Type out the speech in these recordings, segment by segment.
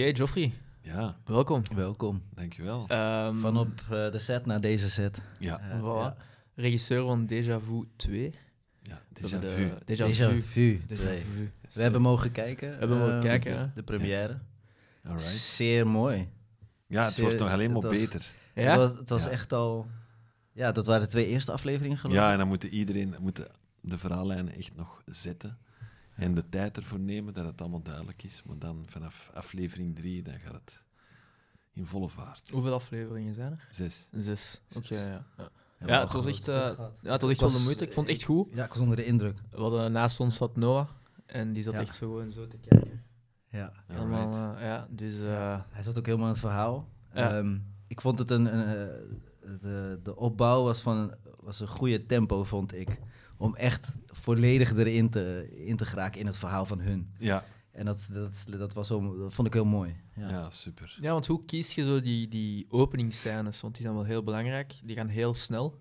Oké, Joffrey, Ja, welkom. Welkom. dankjewel. Ehm, Van op eh, de set naar deze set. ja, Voilà. ja. regisseur van Déjà Vu 2. ja, We déjà hebben vu. de- Déjà, Déjà Vu. Vu. Déjà twee. Vu. We hebben mogen kijken. hebben mogen eh, kijken? De première. Alright. Zeer mooi. Ja, het Zeer- wordt nog alleen maar was- beter. Ja? Het was, het was Ja. echt al... Ja, dat waren de twee eerste afleveringen geloof ik. Ja, en dan moet iedereen moet de verhaallijnen echt nog zetten. En de tijd ervoor nemen dat het allemaal duidelijk is. Maar dan vanaf aflevering drie, dan gaat het in volle vaart. Hoeveel afleveringen zijn er? Zes. Zes. Oké, ja. ja. Ja, het was echt, eh. Ja, het was echt wel de moeite. Ik vond het echt goed. Ja, ik was onder de indruk. We hadden, naast ons zat Noah. En die zat Ja. echt zo en zo te kijken. Ja. Helemaal, eh, ja, dus... eh, Hij zat ook helemaal in het verhaal. Ja. Ehm, ik vond het een... een eh, de, de opbouw was, van, was een goede tempo, vond ik. Om echt volledig erin te, in te geraken in het verhaal van hun. Ja, En dat, dat, dat, was wel, dat vond ik heel mooi. Ja. ja. super. Ja, want hoe kies je zo die, die openingsscènes? Want die zijn wel heel belangrijk. Die gaan heel snel,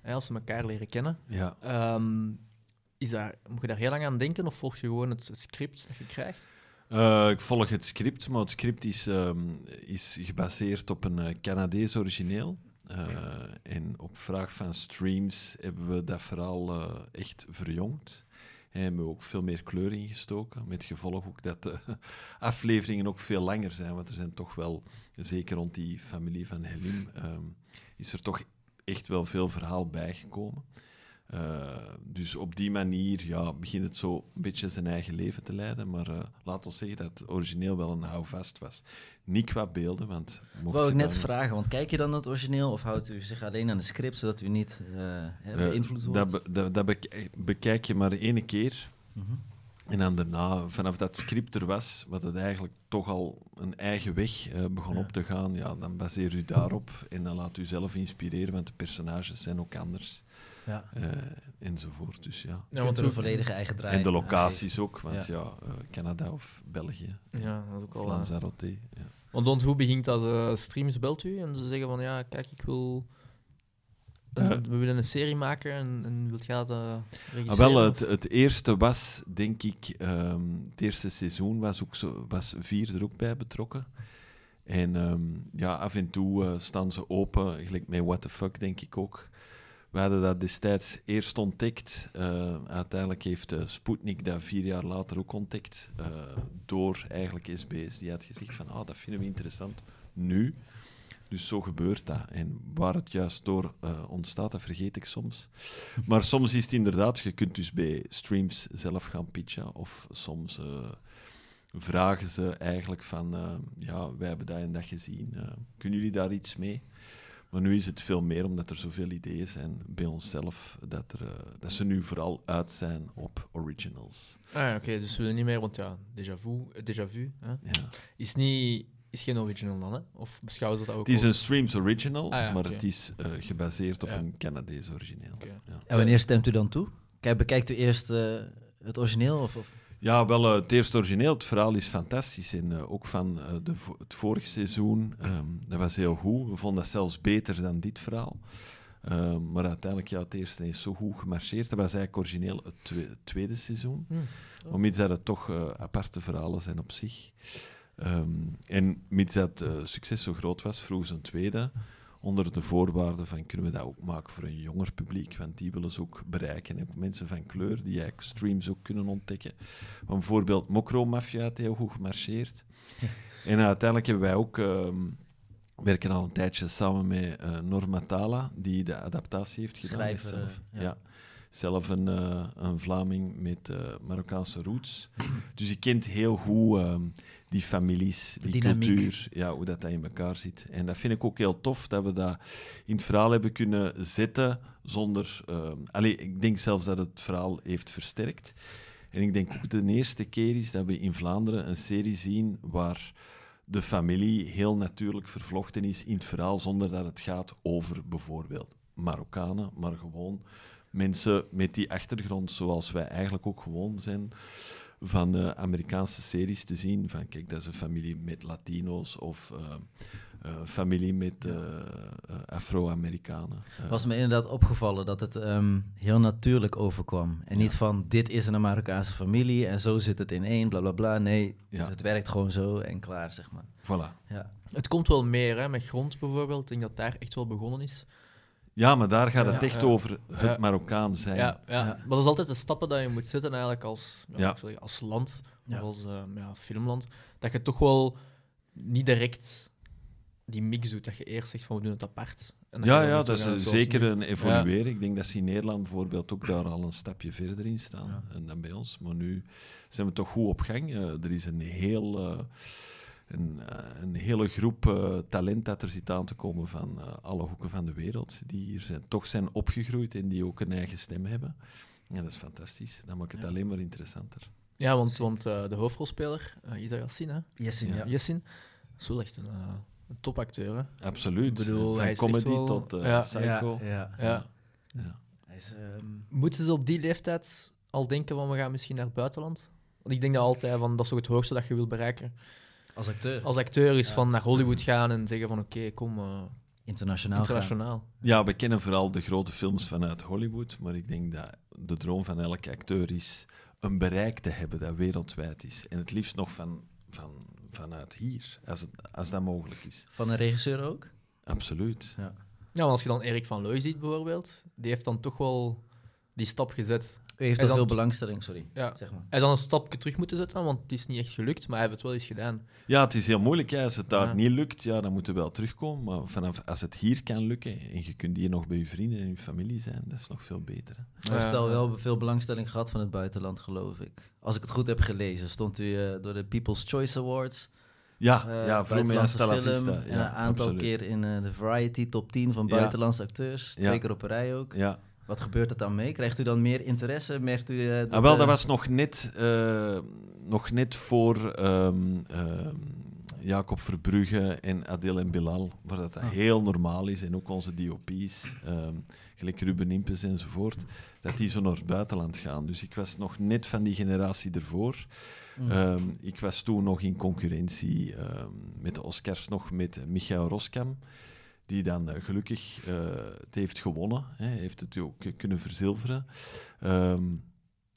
hè, als ze elkaar leren kennen. Ja. Ehm, is daar, moet je daar heel lang aan denken of volg je gewoon het, het script dat je krijgt? Eh, ik volg het script, maar het script is, ehm, is gebaseerd op een eh, Canadees origineel. Eh, en op vraag van streams hebben we dat verhaal eh, echt verjongd. En hebben we ook veel meer kleur ingestoken. Met gevolg ook dat de afleveringen ook veel langer zijn. Want er zijn toch wel, zeker rond die familie van Helim, ehm, is er toch echt wel veel verhaal bijgekomen. Eh, dus op die manier ja, begint het zo een beetje zijn eigen leven te leiden. Maar eh laat ons zeggen dat het origineel wel een houvast was. Niet qua beelden, want... mocht Wou ik net dan- vragen, want kijk je dan naar het origineel of houdt u zich alleen aan de script, zodat u niet Eh, beïnvloed wordt? dat, be- dat, dat bek- bekijk je maar één keer. Mhm. En dan daarna, vanaf dat script er was, wat het eigenlijk toch al een eigen weg eh, begon Ja. op te gaan, ja, dan baseer u daarop en dan laat u zelf inspireren, want de personages zijn ook anders. Ja. eh, enzovoort. Dus ja. Ja, want er een volledige eigen draai En de locaties ook, want Ja. ja, eh, Canada of België. Ja, dat is ook al... eh, Lanzarote. Ja. Want, want hoe begint dat? eh, streams belt u en ze zeggen van ja, kijk, ik wil. we willen een serie maken en, en wilt jij dat Ah, regisseren? wel, het, het eerste was, denk ik, ehm, het eerste seizoen was, ook zo, was vier er ook bij betrokken. En ehm, ja, af en toe staan ze open, gelijk met What the Fuck, denk ik ook. We hadden dat destijds eerst ontdekt. eh, uiteindelijk heeft eh, Sputnik dat vier jaar later ook ontdekt. eh, door eigenlijk SBS. Die had gezegd van, ah, dat vinden we interessant nu. Dus zo gebeurt dat. En waar het juist door ontstaat, dat vergeet ik soms. Maar soms is het inderdaad, je kunt dus bij streams zelf gaan pitchen. Of soms vragen ze eigenlijk van, ja, wij hebben dat en dat gezien. kunnen jullie daar iets mee? Maar nu is het veel meer, omdat er zoveel ideeën zijn bij onszelf, dat, er, eh, dat ze nu vooral uit zijn op originals. Ah, oké, dus we willen niet meer, want ja, déjà vu, eh, déjà vu hè, Ja. is, niet, is geen original dan, hè? Of beschouwen ze dat ook Het is een streams original, Ah, ja, maar het is eh, gebaseerd op Ja. een Canadees origineel. En wanneer stemt u dan toe? Kijk, bekijkt u eerst het origineel? Of, of? Ja, wel, eh, het eerste origineel, het verhaal is fantastisch. En eh, ook van eh, de, het vorige seizoen, ehm, dat was heel goed. We vonden dat zelfs beter dan dit verhaal. Ehm, maar uiteindelijk, ja, het eerste is zo goed gemarcheerd. Dat was eigenlijk origineel het, twe- het tweede seizoen. Hm. Om iets dat het toch aparte verhalen zijn op zich. Ehm, en mits dat succes zo groot was, vroeg ze een tweede. Onder de voorwaarden van kunnen we dat ook maken voor een jonger publiek. Want die willen ze ook bereiken. En ook mensen van kleur die eigenlijk streams ook kunnen ontdekken. Want bijvoorbeeld Mokro Mafia had heel goed gemarcheerd. En uiteindelijk hebben wij ook... ehm, werken al een tijdje samen met eh Norma Tala, die de adaptatie heeft gedaan. Schrijver, zelf. ja. ja. Zelf een, eh, een Vlaming met eh, Marokkaanse roots. Dus je kent heel goed ehm, die families, die dynamiek. cultuur, ja, hoe dat, dat in elkaar zit. En dat vind ik ook heel tof, dat we dat in het verhaal hebben kunnen zetten zonder... ehm allee, ik denk zelfs dat het verhaal heeft versterkt. En ik denk ook de eerste keer is dat we in Vlaanderen een serie zien waar de familie heel natuurlijk vervlochten is in het verhaal, zonder dat het gaat over bijvoorbeeld Marokkanen, maar gewoon mensen met die achtergrond, zoals wij eigenlijk ook gewoon zijn van eh, Amerikaanse series te zien. Van kijk, dat is een familie met Latino's of eh, eh, familie met Afro-Amerikanen. Was me inderdaad opgevallen dat het ehm, heel natuurlijk overkwam. En niet van, dit is een Marokkaanse familie en zo zit het in één, bla bla bla. Nee, Ja. het werkt gewoon zo en klaar, zeg maar. voilà. Ja. Het komt wel meer, hè, met grond bijvoorbeeld. Ik denk dat daar echt wel begonnen is. Ja, maar daar gaat het Ja, echt ja. over het Ja. Marokkaan zijn. Ja, ja. Ja. maar dat is altijd de stappen dat je moet zetten eigenlijk als, ja, Ja. ik zal zeggen, als land, Ja. of als eh, ja, filmland. Dat je toch wel niet direct die mix doet. Dat je eerst zegt van we doen het apart. En dan Ja, ja, dat is eh, zeker nu. een evolueren. Ik denk dat ze in Nederland bijvoorbeeld ook daar al een stapje verder in staan Ja. en dan bij ons. Maar nu zijn we toch goed op gang. Eh, er is een, heel, eh, een, eh, een hele groep eh, talent dat er zit aan te komen van eh, alle hoeken van de wereld. Die hier zijn, toch zijn opgegroeid en die ook een eigen stem hebben. Ja, dat is fantastisch. Dat maakt het Ja. alleen maar interessanter. Ja, want, want eh, de hoofdrolspeler, uh, Ida Yassin, hè? Yesin, Ja. ja. Yassin, dat is wel echt een, een topacteur. Hè? Absoluut. Ik bedoel, hij van is comedy wel- tot eh, ja. psycho. Ja, ja. Ja. Ja. Hij is, ehm, Moeten ze op die leeftijd al denken van we gaan misschien naar het buitenland? Want ik denk dat altijd van dat is toch het hoogste dat je wil bereiken. Als acteur Als acteur is Ja. van naar Hollywood gaan en zeggen van oké, kom eh, internationaal gaan. internationaal. Ja, we kennen vooral de grote films vanuit Hollywood, maar ik denk dat de droom van elke acteur is een bereik te hebben dat wereldwijd is. En het liefst nog van, van, vanuit hier, als, het, als dat mogelijk is. Van een regisseur ook? Absoluut. Ja. Ja, want als je dan Erik van Looy ziet bijvoorbeeld, die heeft dan toch wel die stap gezet. U heeft er zal- veel belangstelling, sorry. Ja. Zeg maar. Hij is dan een stapje terug moeten zetten, want het is niet echt gelukt, maar hij heeft het wel eens gedaan. Ja, het is heel moeilijk. Hè. Als het daar Ja. niet lukt, ja, dan moet je wel terugkomen. Maar vanaf, als het hier kan lukken en je kunt hier nog bij je vrienden en je familie zijn, dat is nog veel beter. Hè. Hij heeft al wel veel belangstelling gehad van het buitenland, geloof ik. Als ik het goed heb gelezen, stond u eh, door de People's Choice Awards. Ja, eh, ja voor mij Stella film. Vista. en Ja, een aantal absoluut. keer in eh, de Variety Top 10 van Ja. buitenlandse acteurs. Twee Ja. keer op een rij ook. Ja. Wat gebeurt er dan mee? Krijgt u dan meer interesse? Merkt u... eh, Ah, wel, eh, dat was nog net, eh, nog net voor ehm, ehm, Jacob Verbrugge en Adil en Bilal, waar dat, dat Ah. heel normaal is. En ook onze DOP's, ehm, gelijk Ruben Impes enzovoort, dat die zo naar het buitenland gaan. Dus ik was nog net van die generatie ervoor. Mm. Ik was toen nog in concurrentie met de Oscars nog met Michael Roskam, die dan eh, gelukkig eh, het heeft gewonnen. Hè, heeft het ook eh, kunnen verzilveren. Ehm,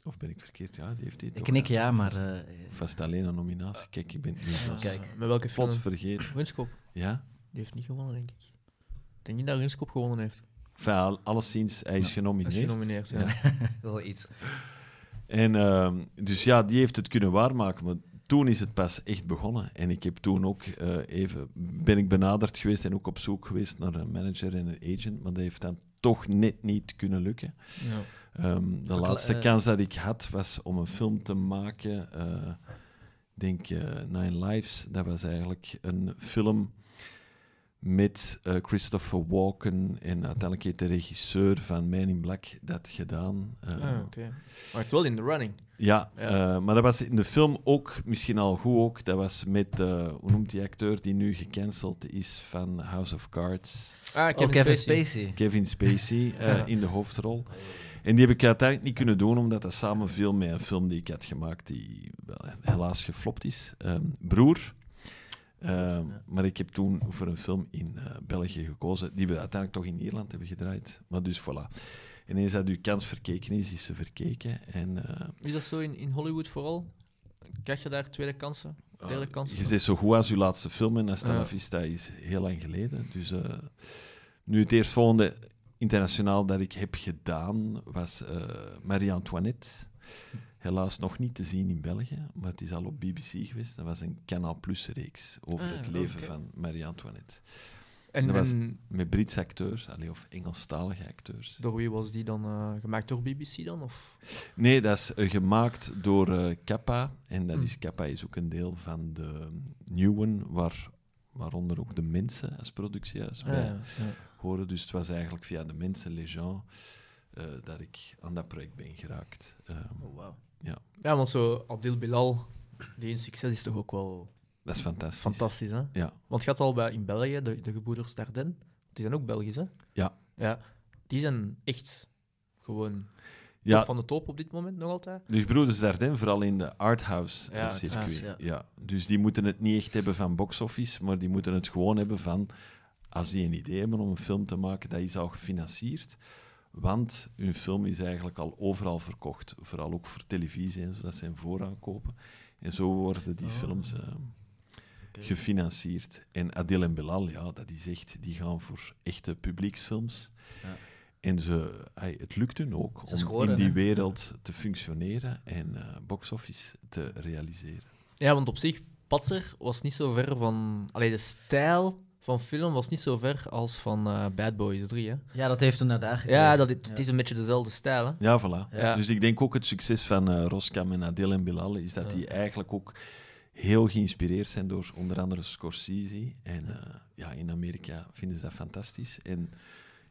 of ben ik verkeerd? Ja, die heeft dit. ik knik ja, maar... Vast, eh, vast alleen een nominatie. Kijk, ik ben het zelfs kijk. Met welke film? plots vergeten. Runskop. Ja? Die heeft niet gewonnen, denk ik. Ik denk niet dat Runskop gewonnen heeft. Enfin, al- alleszins, hij is Ja, genomineerd. Hij is genomineerd, ja. dat is wel iets. En ehm, dus ja, die heeft het kunnen waarmaken. Maar toen is het pas echt begonnen. En ik heb toen ook eh, even ben ik benaderd geweest en ook op zoek geweest naar een manager en een agent. Maar dat heeft dan toch net niet kunnen lukken. Ja. Ehm, de Verkla- laatste eh, kans dat ik had was om een film te maken. eh, Ik denk Nine Lives. Dat was eigenlijk een film met eh, Christopher Walken en uiteindelijk heeft de regisseur van Man in Black dat gedaan. Eh, Ah, oké. Maar het wel in de running. ja, Ja. eh, maar dat was in de film ook, misschien al goed ook, dat was met, eh, hoe noemt die acteur die nu gecanceld is van House of Cards? Ah, Oh, Kevin Spacey. Kevin Spacey eh, Ja. in de hoofdrol. En die heb ik uiteindelijk niet kunnen doen, omdat dat samen viel met een film die ik had gemaakt, die wel, helaas geflopt is. Ehm, Broer. Ehm, Maar ik heb toen voor een film in eh, België gekozen, die we uiteindelijk toch in Ierland hebben gedraaid. Maar dus voilà. En eens dat uw kans verkeken is, is ze verkeken. En eh, Is dat zo in, in Hollywood vooral? Krijg je daar tweede kansen? Derde kans? Je zit zo goed als uw laatste film en Hasta la Ja. Vista is heel lang geleden. Dus eh, nu het eerstvolgende internationaal dat ik heb gedaan was eh, Marie-Antoinette. Helaas nog niet te zien in België, maar het is al op BBC geweest. Dat was een Canal Plus reeks over Ah, het leven van Marie-Antoinette. En, dat was- en Met Britse acteurs, allee, of Engelstalige acteurs. door wie was die dan eh, gemaakt? Door BBC dan? Of? Nee, dat is eh, gemaakt door eh, Kappa. En dat Hm. is, Kappa is ook een deel van de nieuwen, waar, waaronder ook de mensen als productiehuis bij Ah, ja, ja. horen. Dus het was eigenlijk via de mensen, Les gens, eh, dat ik aan dat project ben geraakt. Ehm, Oh, wauw. Ja, want zo Adil Bilal, die een succes is toch ook wel dat is fantastisch. fantastisch, hè? Ja, Want je had al bij, in België, de, de gebroeders Dardenne, die zijn ook Belgisch, hè? Ja. Ja, die zijn echt gewoon Ja. Van de top op dit moment nog altijd. De gebroeders Dardenne, vooral in de arthouse Ja, eh, circuit. Ja, ja. Dus die moeten het niet echt hebben van box-office, maar die moeten het gewoon hebben van... Als die een idee hebben om een film te maken, dat is al gefinancierd. Want hun film is eigenlijk al overal verkocht. Vooral ook voor televisie en zo, dat zijn vooraankopen. En zo worden die Oh. films eh, gefinancierd. En Adil en Bilal, ja, dat is echt, die gaan voor echte publieksfilms. Ja. En ze, het lukt hun ook Ze om scoren, in die hè? wereld te functioneren en eh box-office te realiseren. Ja, want op zich, Patser was niet zo ver van... Allee, de stijl van film was niet zo ver als van eh, Bad Boys 3, hè? Ja, dat heeft hem naar daar gekregen. Ja, dat, het Ja. is een beetje dezelfde stijl, hè? Ja, voilà. Ja. Dus ik denk ook het succes van eh Roskam en Adil en Bilal is dat Ja. die eigenlijk ook heel geïnspireerd zijn door onder andere Scorsese. En Ja. ja, in Amerika vinden ze dat fantastisch. En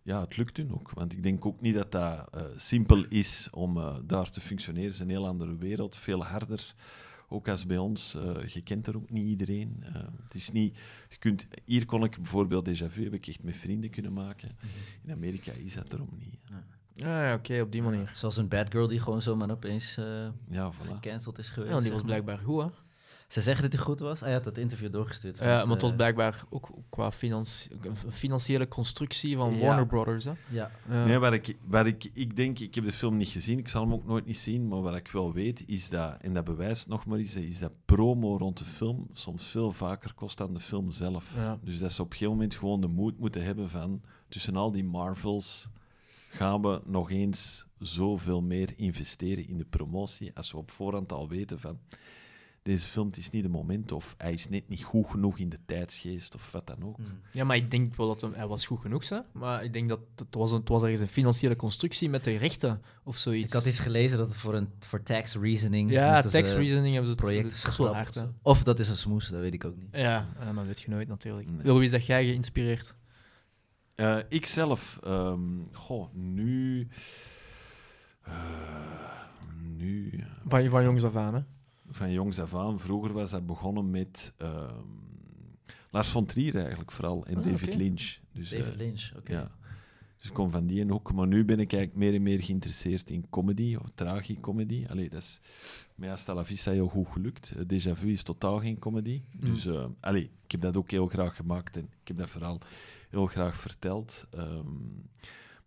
ja, het lukt hun ook. Want ik denk ook niet dat dat eh, simpel is om eh, daar te functioneren. Het is een heel andere wereld, veel harder. Ook als bij ons, eh, je kent er ook niet iedereen. Eh, het is niet, je kunt, hier kon ik bijvoorbeeld Déjà Vu heb ik echt met vrienden kunnen maken. Mhm. In Amerika is dat erom niet. Ja, ja oké, op die manier. Zoals een bad girl die gewoon zomaar opeens eh Ja, voilà. gecanceld is Ja, geweest. want die was blijkbaar goed, hè? Ze zeggen dat hij goed was. Hij had dat interview doorgestuurd. Ja, maar het was eh, blijkbaar ook qua financi- financiële constructie van Ja. Warner Brothers, hè? Ja, Ja. Nee, waar ik, waar ik, ik denk, ik heb de film niet gezien, ik zal hem ook nooit niet zien, maar wat ik wel weet is dat, en dat bewijst nog maar eens, is dat promo rond de film soms veel vaker kost dan de film zelf. Ja. Dus dat ze op een gegeven moment gewoon de moed moeten hebben van, tussen al die Marvels gaan we nog eens zoveel meer investeren in de promotie, als we op voorhand al weten van, deze film is niet het moment, of hij is net niet goed genoeg in de tijdsgeest, of wat dan ook. Mm. Ja, maar ik denk wel dat hem, hij was goed genoeg, hè? maar ik denk dat het was, een, het was ergens een financiële constructie met de rechten of zoiets. Ik had iets gelezen dat het voor, een, voor tax reasoning... Ja, tax ze reasoning hebben ze het project geschrapt hè? of dat is een smoes, dat weet ik ook niet. Ja, ja, dat weet je nooit natuurlijk. Nee. Wil wie is dat jij geïnspireerd? Eh, ik zelf, ehm, goh, nu. eh, nu. eh, Van, van jongs af aan, hè? Van jongs af aan. Vroeger was dat begonnen met. ehm, Lars von Trier eigenlijk vooral. En Ah, David. Lynch. Dus, David eh, Lynch, oké. Ja. Dus ik kom van die hoek. Maar nu ben ik eigenlijk meer en meer geïnteresseerd in comedy of tragicomedy. Allee, dat is met Hasta la Vista heel goed gelukt. Eh, Déjà Vu is totaal geen comedy. Mm. Dus eh, allee, ik heb dat ook heel graag gemaakt en ik heb dat vooral heel graag verteld. Ehm,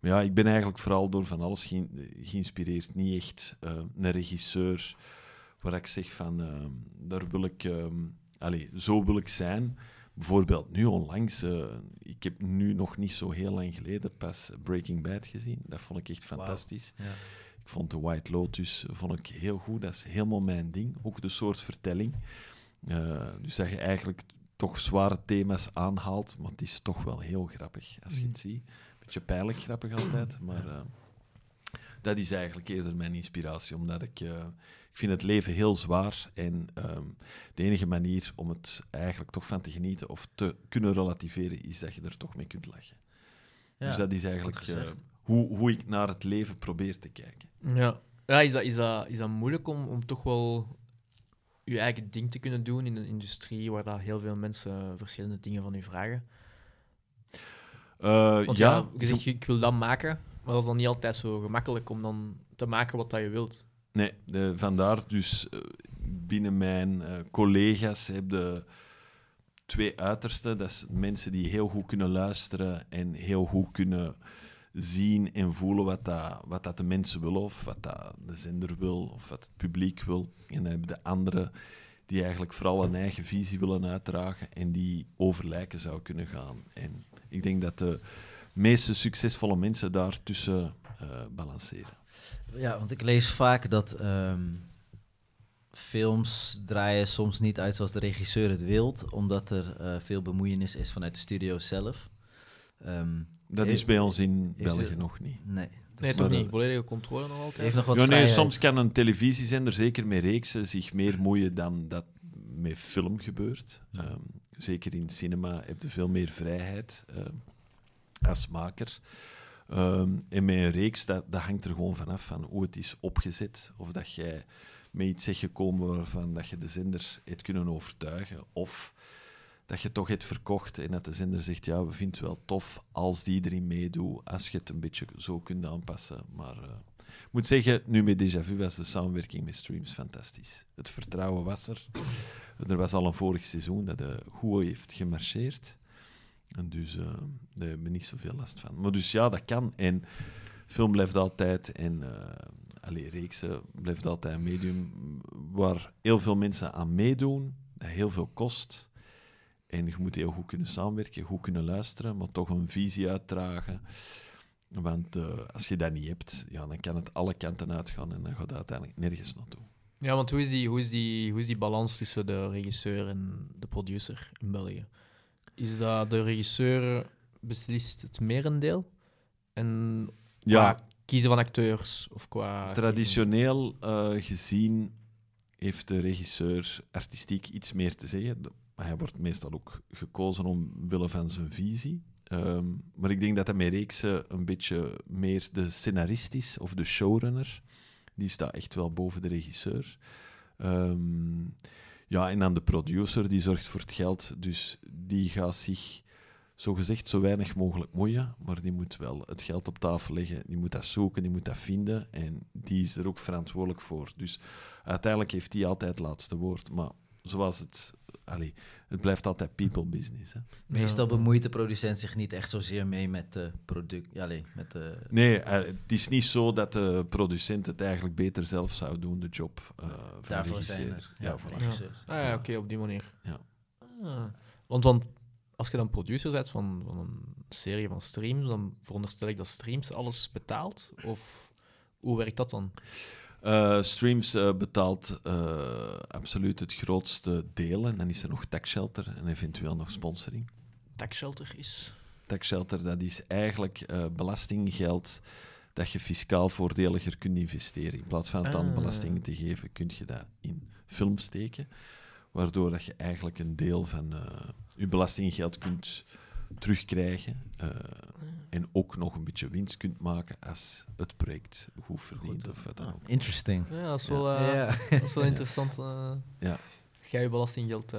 maar ja, ik ben eigenlijk vooral door van alles geïn- geïnspireerd. Niet echt een regisseur waar ik zeg van, ehm, daar wil ik, ehm, allee, zo wil ik zijn. Bijvoorbeeld nu onlangs, eh, ik heb nu nog niet zo heel lang geleden pas Breaking Bad gezien. Dat vond ik echt fantastisch. Ja. Ik vond The White Lotus vond ik heel goed. Dat is helemaal mijn ding. Ook de soort vertelling. Eh, dus dat je eigenlijk toch zware thema's aanhaalt, maar het is toch wel heel grappig als je het ziet. Beetje pijnlijk grappig altijd, maar eh, dat is eigenlijk eerder mijn inspiratie, omdat ik, ik vind het leven heel zwaar en ehm, de enige manier om het eigenlijk toch van te genieten of te kunnen relativeren is dat je er toch mee kunt lachen. Ja, dus dat is eigenlijk eh, hoe, hoe ik naar het leven probeer te kijken. Ja. Ja, is dat, is dat, is dat moeilijk om, om toch wel je eigen ding te kunnen doen in een industrie waar dat heel veel mensen verschillende dingen van u vragen? Eh, ja, ja, je zegt, ik wil dat maken, maar dat is dan niet altijd zo gemakkelijk om dan te maken wat dat je wilt. Nee, de, vandaar dus eh, binnen mijn eh, collega's heb je twee uitersten. Dat is mensen die heel goed kunnen luisteren en heel goed kunnen zien en voelen wat, dat, wat dat de mensen willen of wat dat de zender wil of wat het publiek wil. En dan heb je de anderen die eigenlijk vooral een eigen visie willen uitdragen en die over lijken zou kunnen gaan. En ik denk dat de meeste succesvolle mensen daartussen eh balanceren. Ja, want ik lees vaak dat ehm, films draaien soms niet uit zoals de regisseur het wilt, omdat er eh, veel bemoeienis is vanuit de studio zelf. Ehm, Dat Heeft- is bij ons in België nog niet. nee. Nee, toch eh, niet. Volledige controle nog altijd. Heeft nog wat Ja, nee, soms kan een televisiezender, zeker met reeksen, zich meer moeien dan dat met film gebeurt. Ehm, zeker in cinema heb je veel meer vrijheid als maker. Ehm, en met een reeks, dat, dat hangt er gewoon vanaf van hoe het is opgezet. Of dat jij met iets zegt gekomen waarvan dat je de zender hebt kunnen overtuigen. Of dat je toch hebt verkocht en dat de zender zegt, ja, we vinden het wel tof als die erin meedoet, als je het een beetje zo kunt aanpassen. Maar eh, Ik moet zeggen, nu met Déjà Vu was de samenwerking met Streams fantastisch. Het vertrouwen was er. Er was al een vorig seizoen dat de goed heeft gemarcheerd. En dus eh, daar hebben we niet zoveel last van. Maar dus ja, dat kan. En film blijft altijd... En uh, reeksen blijft altijd een medium waar heel veel mensen aan meedoen. Dat heel veel kost. En je moet heel goed kunnen samenwerken, goed kunnen luisteren, maar toch een visie uitdragen. Want uh, als je dat niet hebt, ja, dan kan het alle kanten uitgaan en dan gaat het uiteindelijk nergens naartoe. Ja, want hoe is, die, hoe, is die, hoe is die balans tussen de regisseur en de producer in België? Is dat de regisseur beslist het merendeel? En ja, qua kiezen van acteurs? Of qua traditioneel uh, gezien heeft de regisseur artistiek iets meer te zeggen. Maar hij wordt meestal ook gekozen omwille van zijn visie. Um, maar ik denk dat hij met reeksen een beetje meer de scenarist is, of de showrunner. Die staat echt wel boven de regisseur. Um, ja, en dan de producer, die zorgt voor het geld. Dus die gaat zich zogezegd zo weinig mogelijk moeien, maar die moet wel het geld op tafel leggen. Die moet dat zoeken, die moet dat vinden. En die is er ook verantwoordelijk voor. Dus uiteindelijk heeft hij altijd het laatste woord. Maar zoals het allee, het blijft altijd people business. Hè. Meestal bemoeit de producent zich niet echt zozeer mee met de product. Ja, allee, met de... Nee, uh, het is niet zo dat de producent het eigenlijk beter zelf zou doen, de job. Uh, Daarvoor zijn er. Ja, ja, voilà. ja. Ah, ja oké, okay, op die manier. Ja. Ah. Want, want als je dan producer bent van, van een serie van streams, dan veronderstel ik dat streams alles betaalt? Of hoe werkt dat dan? Uh, streams uh, betaalt uh, absoluut het grootste deel. En dan is er nog Tax Shelter en eventueel nog sponsoring. Tax Shelter is? Tax Shelter, dat is eigenlijk belastinggeld dat je fiscaal voordeliger kunt investeren. In plaats van het aan belasting te geven, kun je dat in film steken. Waardoor dat je eigenlijk een deel van je belastinggeld kunt terugkrijgen. Uh, en ook nog een beetje winst kunt maken als het project goed verdient. Goed, of wat dan ook. Interesting. Ja, dat is wel. Uh, ja. Dat is wel interessant. Uh, ja. Ga je belastinggeld...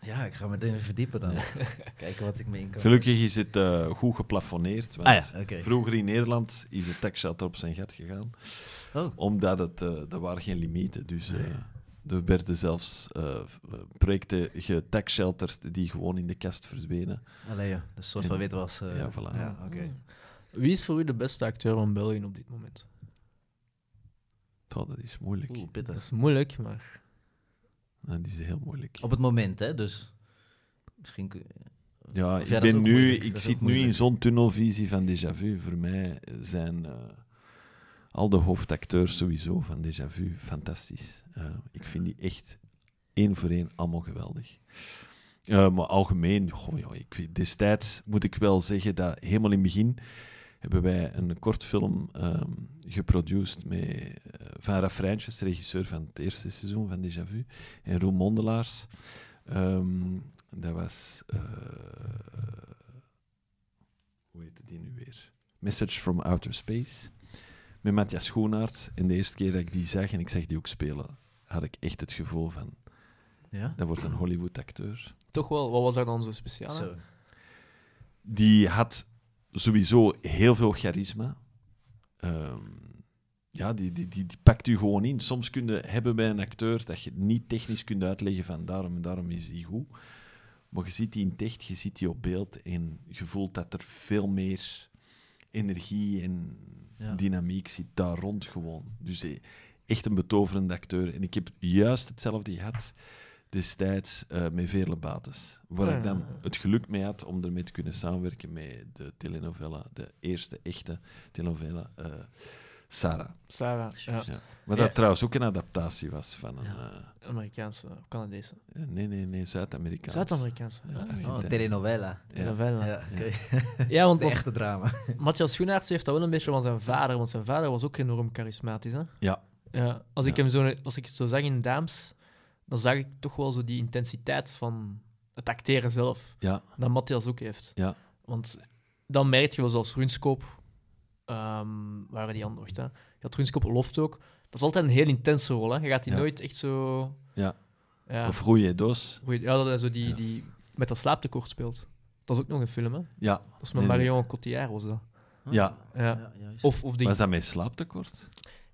Ja, ik ga me erin verdiepen dan. Kijken wat ik mee in kan. Gelukkig is het goed geplafonneerd. Want ah, ja, okay. Vroeger in Nederland is de taxshelter op zijn gat gegaan. Oh. Omdat het, er waren geen limieten. Dus... Nee. Er werden zelfs uh, projecten getaxshelterd die gewoon in de kast verdwenen. Allee, ja. een soort van witwas. Uh, ja, voilà. Ja, okay. Wie is voor u de beste acteur van België op dit moment? Oh, dat is moeilijk. Oeh, dat is moeilijk, maar... Nou, die is heel moeilijk. Op het moment, hè? Dus misschien kun je... Ja, ik, ben nu, ik zit nu in zo'n tunnelvisie van déjà vu. Voor mij zijn... Uh, al de hoofdacteurs sowieso van Déjà Vu, fantastisch. Uh, ik vind die echt één voor één allemaal geweldig. Uh, maar algemeen, goh, joh, ik, destijds moet ik wel zeggen dat helemaal in het begin hebben wij een kortfilm um, geproduceerd met uh, Van Rafrijntjes, regisseur van het eerste seizoen van Déjà Vu, en Roel Mondelaars. Um, dat was... hoe heette die nu weer? Message from Outer Space met Matthias Schoenaerts. En de eerste keer dat ik die zag en ik zag die ook spelen, had ik echt het gevoel van... Ja? Dat wordt een Hollywood-acteur. Toch wel, wat was daar dan zo speciaal Zo. Die had sowieso heel veel charisma. Um, ja, die, die, die, die pakt u gewoon in. Soms kun je hebben bij een acteur dat je niet technisch kunt uitleggen van daarom en daarom is die goed. Maar je ziet die in echt, je ziet die op beeld en je voelt dat er veel meer energie en ja. dynamiek zit daar rond gewoon. Dus eh, echt een betoverende acteur. En ik heb juist hetzelfde gehad destijds uh, met Veerle Bates. Waar Ja, ik dan het geluk mee had om ermee te kunnen samenwerken met de telenovela, de eerste echte telenovela, eh, Sarah. Sarah, ja. Ja. Wat Ja. dat trouwens ook een adaptatie was van een... Ja. Amerikaanse, Canadese. eh, nee, nee, nee, Zuid-Amerikaans. Zuid-Amerikaanse. Ja. Oh, Argentijn. telenovela. Ja. ja. want, De echte drama. Matthias Schoenaerts heeft dat wel een beetje van zijn vader, want zijn vader was ook enorm charismatisch. Hè? Ja. Ja, als, ik Ja. hem zo, als ik het zo zag in Daams, dan zag ik toch wel zo die intensiteit van het acteren zelf, Ja, dat Matthias ook heeft. Ja. Want dan merk je wel zoals Runskoop, ehm waren die andere, wacht, hè. Je had Loft ook. Dat is altijd een heel intense rol. Hè. Je gaat die Ja. nooit echt zo... Ja. Ja, of Doos. goeie- ja dat hij zo die, Ja. die met dat slaaptekort speelt. Dat is ook nog een film, hè. Ja, Dat is met Nee, nee. Marion Cotillard, was dat. Ja. Ja. Of, of die... Was dat met slaaptekort?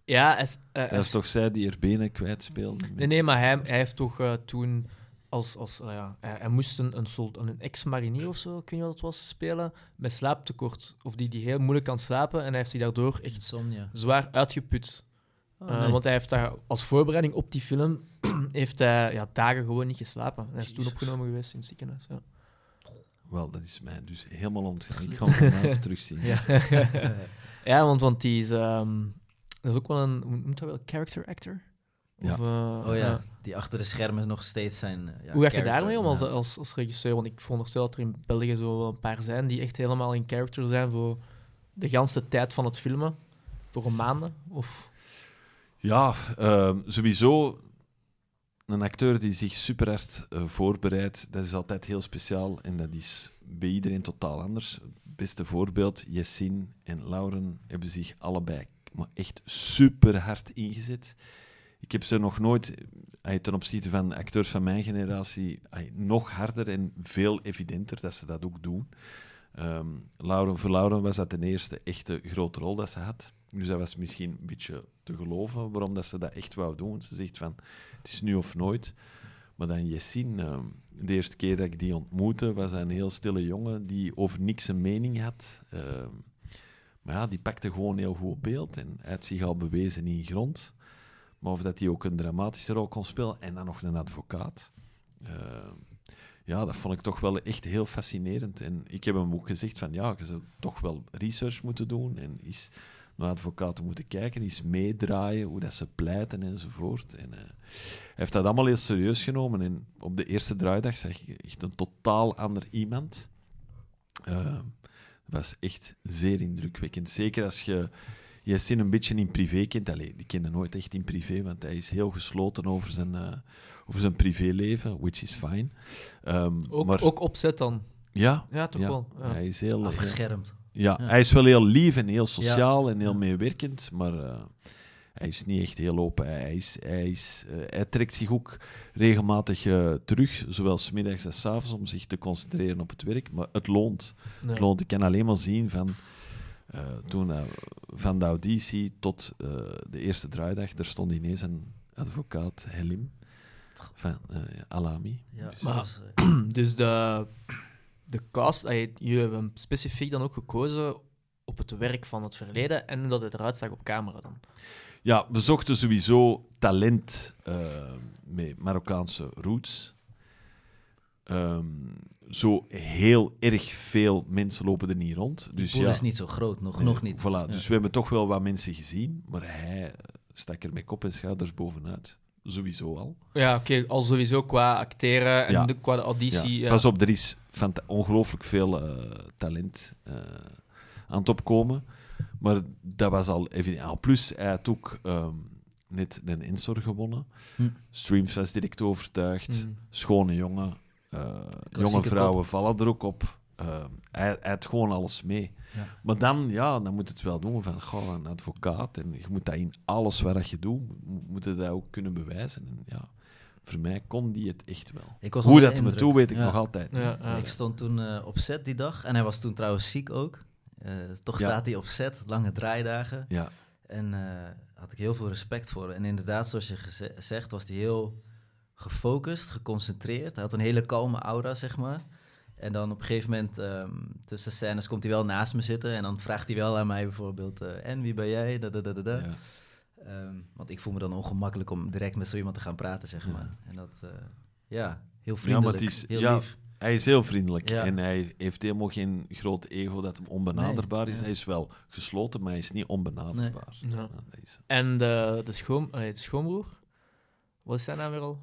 Ja, hij is- eh, Dat is is- toch zij die er benen kwijtspeelde? Nee, nee, maar hij, hij heeft toch eh, toen als... als eh, ja, hij, hij moest een, een, een ex-marinier of zo, ik weet niet wat het was, spelen met slaaptekort. Of die, die heel moeilijk kan slapen en hij heeft die daardoor echt Insomnia. zwaar uitgeput. Oh, Eh. Want hij heeft daar als voorbereiding op die film heeft hij ja, dagen gewoon niet geslapen. En hij is toen opgenomen geweest in het ziekenhuis. Ja. Wel, dat is mij dus helemaal ontgaan. Ik ga hem vanavond terugzien. Ja. ja, want, want die is, ehm, dat is ook wel een, hoe noemt dat wel, character actor? Ja. Of, eh, Oh ja, die achter de schermen nog steeds zijn. eh, ja, Hoe ga je daarmee om als, als, als regisseur? Want ik veronderstel dat er in België zo wel een paar zijn die echt helemaal in character zijn voor de ganse tijd van het filmen. Voor een maanden? Of... Ja, ehm, sowieso een acteur die zich super hard eh, voorbereidt, dat is altijd heel speciaal en dat is bij iedereen totaal anders. Het beste voorbeeld, Jessin en Lauren hebben zich allebei maar echt super hard ingezet. Ik heb ze nog nooit, eh, ten opzichte van acteurs van mijn generatie, eh, nog harder en veel evidenter dat ze dat ook doen. Ehm, Lauren, voor Lauren was dat de eerste echte grote rol dat ze had. Dus dat was misschien een beetje te geloven waarom dat ze dat echt wou doen. Ze zegt van, het is nu of nooit. Maar dan Jessin, ehm, de eerste keer dat ik die ontmoette, was hij een heel stille jongen die over niks een mening had. Ehm, maar ja, die pakte gewoon heel goed beeld en hij had zich al bewezen in grond. Maar of dat hij ook een dramatische rol kon spelen en dan nog een advocaat. Ehm, ja, dat vond ik toch wel echt heel fascinerend. En ik heb hem ook gezegd van, ja, je zou toch wel research moeten doen en eens naar advocaten moeten kijken, eens meedraaien, hoe dat ze pleiten enzovoort. En, eh, hij heeft dat allemaal heel serieus genomen en op de eerste draaidag zag ik echt een totaal ander iemand. Eh, dat was echt zeer indrukwekkend. Zeker als je Jessin een beetje in privé kent. Allee, die kende nooit echt in privé, want hij is heel gesloten over zijn, eh, over zijn privéleven, which is fine. Ehm, Ook, maar, ook opzet dan? ja, Ja, toch ja, wel. Ja. hij is heel... heel- Afgeschermd. ja, Ja. hij is wel heel lief en heel sociaal en heel Ja. meewerkend, maar eh, hij is niet echt heel open. Hij, is, hij, is, eh, hij trekt zich ook regelmatig eh, terug, zowel smiddags als 's avonds, om zich te concentreren op het werk. Maar het loont. Nee. Het loont. Ik kan alleen maar zien van, eh, toen, eh, van de auditie tot eh, de eerste draaidag, er stond ineens een advocaat, Helim, van eh, Alami. Ja, Dus- Maar- Dus de, de cast, jullie hebben hem specifiek dan ook gekozen op het werk van het verleden en hoe dat het eruit zag op camera dan. Ja, we zochten sowieso talent met Marokkaanse roots. Ehm, zo heel erg veel mensen lopen er niet rond. de Dus pool ja, is niet zo groot, nog, nee, nog niet. Voilà, Ja. Dus we hebben toch wel wat mensen gezien, maar hij stak er met kop en schouders bovenuit. Sowieso al. Ja, oké, al sowieso qua acteren en Ja. de, qua de auditie. Ja, ja. Pas op, er is ongelooflijk veel eh, talent eh, aan het opkomen. Maar dat was al evident. En plus, hij had ook ehm, net de Insor gewonnen. Hm. Streams was direct overtuigd. Mm. Schone jongen. Eh, jonge vrouwen vallen er ook op. Ehm, hij, hij had gewoon alles mee. Ja. Maar dan, ja, dan moet het wel doen van goh, een advocaat. En je moet dat in alles wat dat je doet, mo- moet je dat ook kunnen bewijzen. En ja, voor mij kon die het echt wel. Ik was Hoe dat me toe, weet ik Ja. nog altijd. Ja, ja. Ik stond toen eh, op set die dag en hij was toen trouwens ziek ook. Eh, toch Ja. staat hij op set, lange draaidagen. Ja, En eh had ik heel veel respect voor. En inderdaad, zoals je zegt, was hij heel gefocust, geconcentreerd. Hij had een hele kalme aura, zeg maar. En dan op een gegeven moment, ehm, tussen scènes, komt hij wel naast me zitten. En dan vraagt hij wel aan mij bijvoorbeeld, eh, en wie ben jij? Da, da, da, da, da. ja. Ehm, want ik voel me dan ongemakkelijk om direct met zo iemand te gaan praten, zeg Ja. maar. En dat, eh, ja, heel vriendelijk, is- heel ja, lief. Hij is heel vriendelijk Ja. en hij heeft helemaal geen groot ego dat hem onbenaderbaar Nee, is. ja. Hij is wel gesloten, maar hij is niet onbenaderbaar. Nee. En de, de, schoon, allee, de schoonbroer? Wat is zijn naam weer al?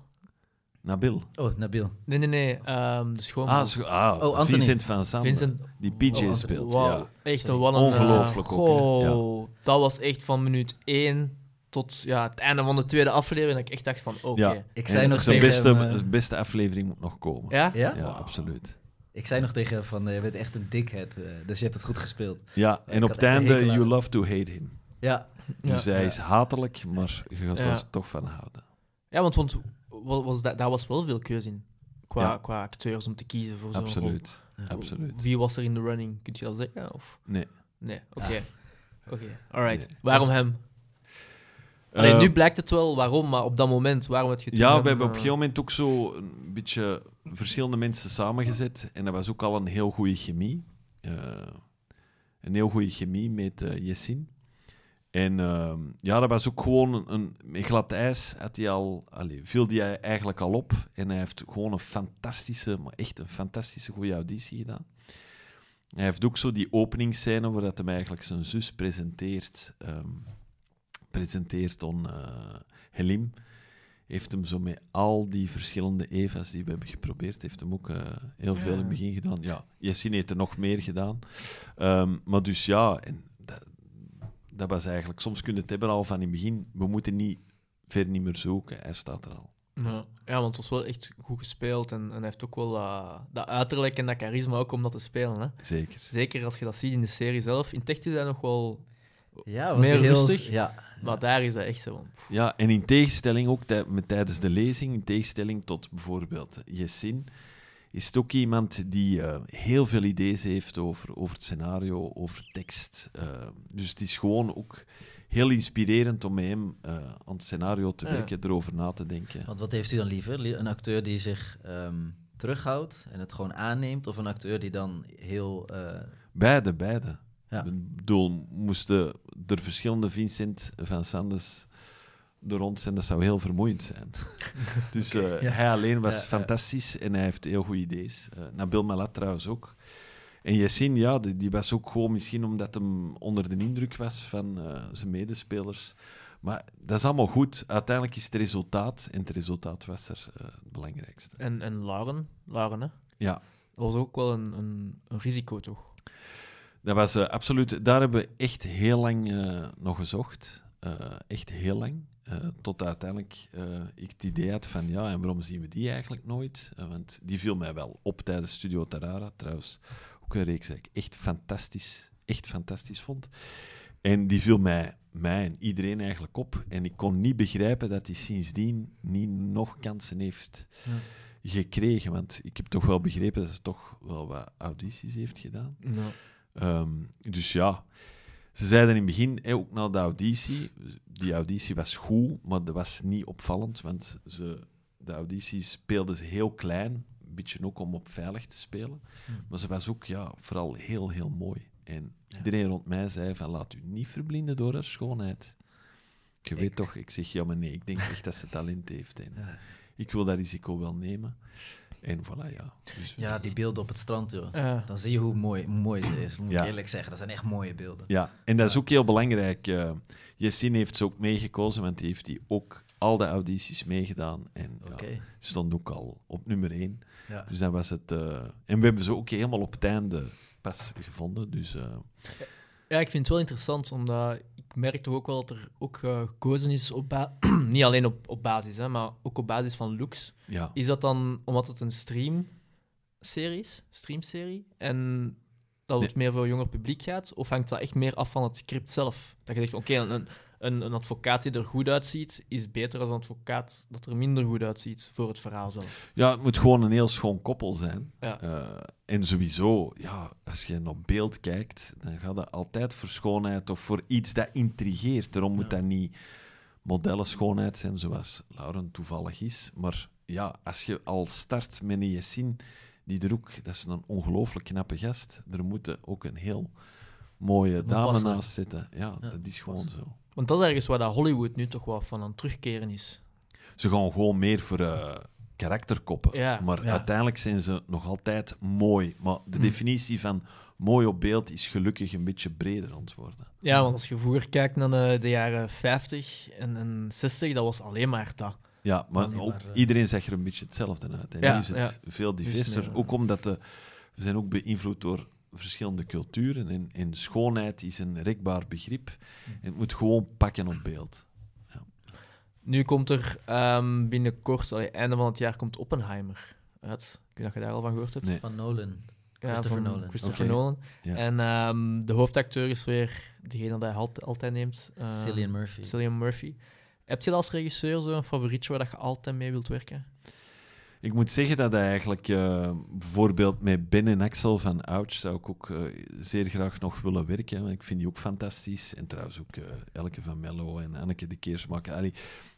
Nabil. Oh, Nabil. Nee, nee, nee. ehm, de schoonbroer. Ah, zo- ah Oh, Anthony. Vincent van Sander, Vincent. die PJ Oh, speelt. Wauw, Ja. echt een een... Ongelooflijk eh, ook, goh, Dat was echt van minuut 1 tot ja, het einde van de tweede aflevering. Dat ik echt dacht van, oké. Ja. Ik zei nog de tegen beste, hem, eh, de beste aflevering moet nog komen. Ja? Ja? Ja, absoluut. Ik zei nog tegen hem van, eh, je bent echt een dikhead, eh, dus je hebt het goed gespeeld. Ja, en op het einde, you love to hate him. Ja, Ja. Dus hij Ja. is hatelijk, maar je gaat Ja. er toch van houden. Ja, want, want wa- was dat, daar was wel veel keuze in. Qua, Ja. qua acteurs om te kiezen voor zo'n rol. Absoluut. Ja. Absoluut. Wie was er in de running? Kun je dat zeggen? Of? Nee. Nee, oké. Oké, alright. Nee. Waarom Was- hem? Allee, Eh, nu blijkt het wel waarom, maar op dat moment, waarom het je Ja, hem, we hebben op eh, een gegeven moment ook zo een beetje verschillende mensen samengezet. En dat was ook al een heel goede chemie. Eh, een heel goede chemie met eh Jessin. En ehm, ja, dat was ook gewoon een, glad ijs. Had hij al, allee, viel hij eigenlijk al op. En hij heeft gewoon een fantastische, maar echt een fantastische goede auditie gedaan. Hij heeft ook zo die openingsscène waar dat hem eigenlijk zijn zus presenteert. ehm, presenteert aan eh, Helim heeft hem zo met al die verschillende Eva's die we hebben geprobeerd, heeft hem ook eh, heel veel in het begin gedaan. Ja, Yassine heeft er nog meer gedaan. Ehm, maar dus ja, en dat, was eigenlijk... Soms kun je het hebben al van in het begin. We moeten niet, ver niet meer zoeken. Hij staat er al. Ja. ja, want het was wel echt goed gespeeld en, en hij heeft ook wel dat, dat uiterlijk en dat charisma ook om dat te spelen. Hè? Zeker. Zeker als je dat ziet in de serie zelf. In Tech is hij nog wel... Ja, was Meer heel, rustig? Ja, Maar daar is dat echt zo van... Ja, en in tegenstelling ook tij- met, tijdens de lezing, in tegenstelling tot bijvoorbeeld Jessin, is het ook iemand die eh, heel veel ideeën heeft over, over het scenario, over tekst. Eh, dus het is gewoon ook heel inspirerend om met hem eh, aan het scenario te Ja. werken, erover na te denken. Want wat heeft u dan liever? Lie- Een acteur die zich ehm, terughoudt en het gewoon aanneemt? Of een acteur die dan heel... Beide, beide. Ja. Ik bedoel, moesten er verschillende Vincent van Sandes er rond zijn, dat zou heel vermoeiend zijn. dus eh, ja. hij alleen was Ja, ja. fantastisch en hij heeft heel goede ideeën. Eh Nabil Malat trouwens ook. En Yassine, ja, die, die was ook gewoon misschien omdat hem onder de indruk was van eh, zijn medespelers. Maar dat is allemaal goed. Uiteindelijk is het resultaat, en het resultaat was er eh, het belangrijkste. En, en Lauren, Lauren hè? Ja. dat was ook wel een, een, een risico, toch? Dat was eh, absoluut. Daar hebben we echt heel lang eh, nog gezocht. Eh, echt heel lang. Eh, tot uiteindelijk eh, ik het idee had van ja, en waarom zien we die eigenlijk nooit? Eh, want die viel mij wel op tijdens Studio Tarara. Trouwens, ook een reeks die ik echt fantastisch, echt fantastisch vond. En die viel mij, mij en iedereen eigenlijk op. En ik kon niet begrijpen dat hij sindsdien niet nog kansen heeft Ja. gekregen. Want ik heb toch wel begrepen dat ze toch wel wat audities heeft gedaan. Ja. Ehm, dus ja, ze zeiden in het begin, ook na de auditie, die auditie was goed, maar dat was niet opvallend, want ze, de auditie speelden ze heel klein, een beetje ook om op veilig te spelen. Hmm. Maar ze was ook ja, vooral heel, heel mooi. En Ja. iedereen rond mij zei van, laat u niet verblinden door haar schoonheid. Je weet Ik- toch, ik zeg, ja, maar nee, ik denk echt dat ze talent heeft. En ja. ik wil dat risico wel nemen. En voilà, ja. Dus ja, die beelden op het strand, joh. Ja. Dan zie je hoe mooi, hoe mooi ze is. Moet Ja. ik eerlijk zeggen, dat zijn echt mooie beelden. Ja, en dat is ook heel belangrijk. Yassine heeft ze ook meegekozen, want die heeft die ook al de audities meegedaan. En ja, stond ook al op nummer één. Ja. Dus dan was het... eh, en we hebben ze ook helemaal op het einde pas gevonden. Dus eh, Ja, ik vind het wel interessant, omdat ik merk toch ook wel dat er ook gekozen is op ba- niet alleen op, op basis, hè, maar ook op basis van looks. ja, Is dat dan omdat het een streamserie is, streamserie, en dat het meer voor jonger publiek gaat, of hangt dat echt meer af van het script zelf? Dat je zegt, oké, een, een, een advocaat die er goed uitziet, is beter dan een advocaat dat er minder goed uitziet voor het verhaal zelf. ja, het moet gewoon een heel schoon koppel zijn. Ja. Eh, en sowieso, ja, als je naar beeld kijkt, dan gaat dat altijd voor schoonheid of voor iets dat intrigeert. Daarom moet dat niet modellen schoonheid zijn zoals Lauren toevallig is. Maar ja, als je al start met een Jessin, die er ook, dat is een ongelooflijk knappe gast. Er moet ook een heel mooie moet dame passen. naast zitten. Ja, Ja, dat is gewoon zo. Want dat is ergens waar dat Hollywood nu toch wel van aan het terugkeren is. Ze gaan gewoon meer voor eh, karakterkoppen. Ja, maar ja. uiteindelijk zijn ze nog altijd mooi. Maar de Hm. definitie van mooi op beeld is gelukkig een beetje breder worden. Ja, want als je vroeger kijkt naar de, de jaren 50 en, en 60, dat was alleen maar dat. Ja, maar, ook, eh, iedereen zegt er een beetje hetzelfde uit. En Ja, nu is het ja. veel diverser. meer, ook omdat de, we zijn ook beïnvloed door verschillende culturen. En, en schoonheid is een rekbaar begrip. Hm. En het moet gewoon pakken op beeld. Nu komt er ehm, binnenkort, allee, einde van het jaar, komt Oppenheimer uit. Ik weet niet of je daar al van gehoord hebt. Nee. Van Nolan. Ja, Christopher van Nolan. Christopher. Nolan. Ja. En ehm, de hoofdacteur is weer degene die hij alt- altijd neemt. ehm, Cillian Murphy. Cillian Murphy. Heb je als regisseur zo'n favorietje waar dat je altijd mee wilt werken? Ik moet zeggen dat hij eigenlijk eh, bijvoorbeeld met Ben en Axel van Ouch zou ik ook eh, zeer graag nog willen werken. Want ik vind die ook fantastisch. En trouwens ook eh, Elke van Mello en Anneke de Keersmaker. Allee,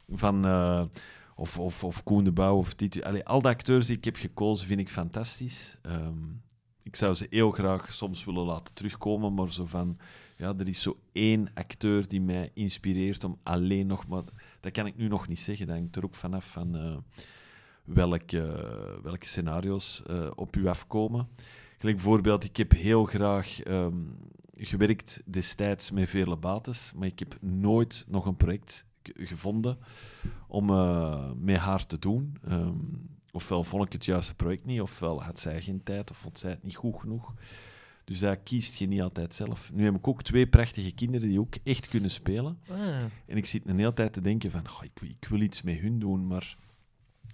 van, eh, of, of, of Koen de Bouw of Tito. Allee, al de acteurs die ik heb gekozen vind ik fantastisch. Ehm, ik zou ze heel graag soms willen laten terugkomen, maar zo van... Ja, er is zo één acteur die mij inspireert om alleen nog maar... Dat kan ik nu nog niet zeggen. Dat hangt er ook vanaf van... eh, welke, welke scenario's eh, op u afkomen. Gelijk bijvoorbeeld, ik heb heel graag ehm, gewerkt destijds met Veerle Bates, maar ik heb nooit nog een project gevonden om eh, met haar te doen. Ehm, ofwel vond ik het juiste project niet, ofwel had zij geen tijd, of vond zij het niet goed genoeg. Dus dat kiest je niet altijd zelf. Nu heb ik ook twee prachtige kinderen die ook echt kunnen spelen. Ah. En ik zit een hele tijd te denken van, goh, ik, ik wil iets met hun doen, maar